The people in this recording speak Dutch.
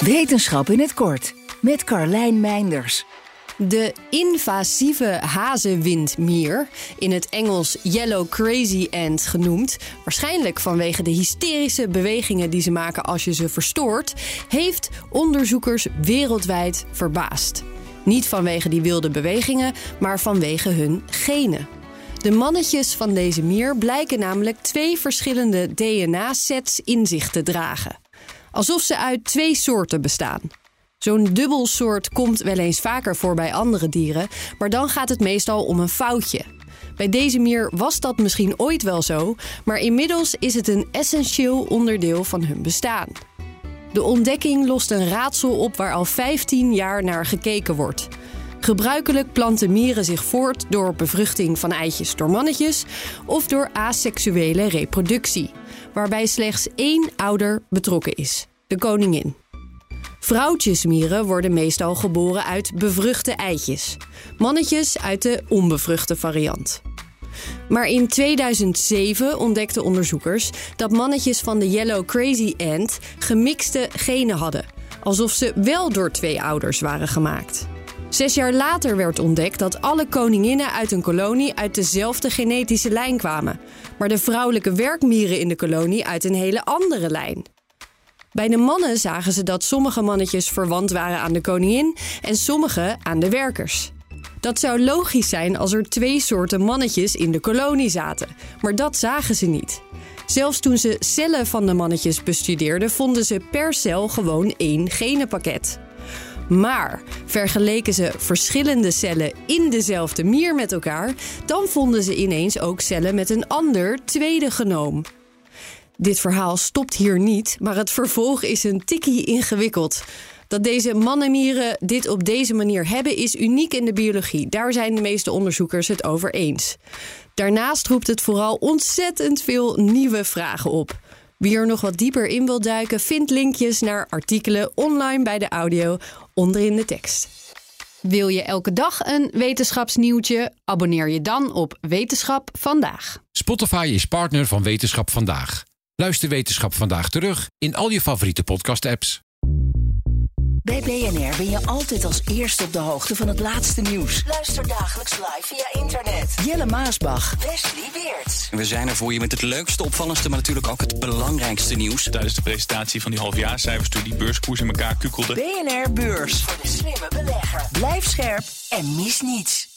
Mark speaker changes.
Speaker 1: Wetenschap in het kort met Carlijn Meinders.
Speaker 2: De invasieve hazenwindmier, in het Engels Yellow Crazy Ant genoemd, waarschijnlijk vanwege de hysterische bewegingen die ze maken als je ze verstoort, heeft onderzoekers wereldwijd verbaasd. Niet vanwege die wilde bewegingen, maar vanwege hun genen. De mannetjes van deze mier blijken namelijk twee verschillende DNA-sets in zich te dragen. Alsof ze uit twee soorten bestaan. Zo'n dubbelsoort komt wel eens vaker voor bij andere dieren, maar dan gaat het meestal om een foutje. Bij deze mier was dat misschien ooit wel zo, maar inmiddels is het een essentieel onderdeel van hun bestaan. De ontdekking lost een raadsel op waar al 15 jaar naar gekeken wordt. Gebruikelijk planten mieren zich voort door bevruchting van eitjes door mannetjes of door asexuele reproductie, waarbij slechts één ouder betrokken is, de koningin. Vrouwtjesmieren worden meestal geboren uit bevruchte eitjes, mannetjes uit de onbevruchte variant. Maar in 2007 ontdekten onderzoekers dat mannetjes van de Yellow Crazy Ant gemixte genen hadden, alsof ze wel door twee ouders waren gemaakt. Zes jaar later werd ontdekt dat alle koninginnen uit een kolonie uit dezelfde genetische lijn kwamen, maar de vrouwelijke werkmieren in de kolonie uit een hele andere lijn. Bij de mannen zagen ze dat sommige mannetjes verwant waren aan de koningin en sommige aan de werkers. Dat zou logisch zijn als er twee soorten mannetjes in de kolonie zaten, maar dat zagen ze niet. Zelfs toen ze cellen van de mannetjes bestudeerden, vonden ze per cel gewoon één genenpakket. Maar vergeleken ze verschillende cellen in dezelfde mier met elkaar, dan vonden ze ineens ook cellen met een ander tweede genoom. Dit verhaal stopt hier niet, maar het vervolg is een tikkie ingewikkeld. Dat deze mannenmieren dit op deze manier hebben is uniek in de biologie. Daar zijn de meeste onderzoekers het over eens. Daarnaast roept het vooral ontzettend veel nieuwe vragen op. Wie er nog wat dieper in wil duiken, vindt linkjes naar artikelen online bij de audio onderin de tekst. Wil je elke dag een wetenschapsnieuwtje? Abonneer je dan op Wetenschap vandaag.
Speaker 3: Spotify is partner van Wetenschap vandaag. Luister Wetenschap vandaag terug in al je favoriete podcast-apps.
Speaker 1: Bij BNR ben je altijd als eerste op de hoogte van het laatste nieuws. Luister dagelijks live via internet. Jelle Maasbach. Wesley Weert.
Speaker 4: We zijn er voor je met het leukste, opvallendste, maar natuurlijk ook het belangrijkste nieuws.
Speaker 5: Tijdens de presentatie van die halfjaarcijfers toen die beurskoers in elkaar kukkelde.
Speaker 1: BNR Beurs. Voor de slimme belegger. Blijf scherp en mis niets.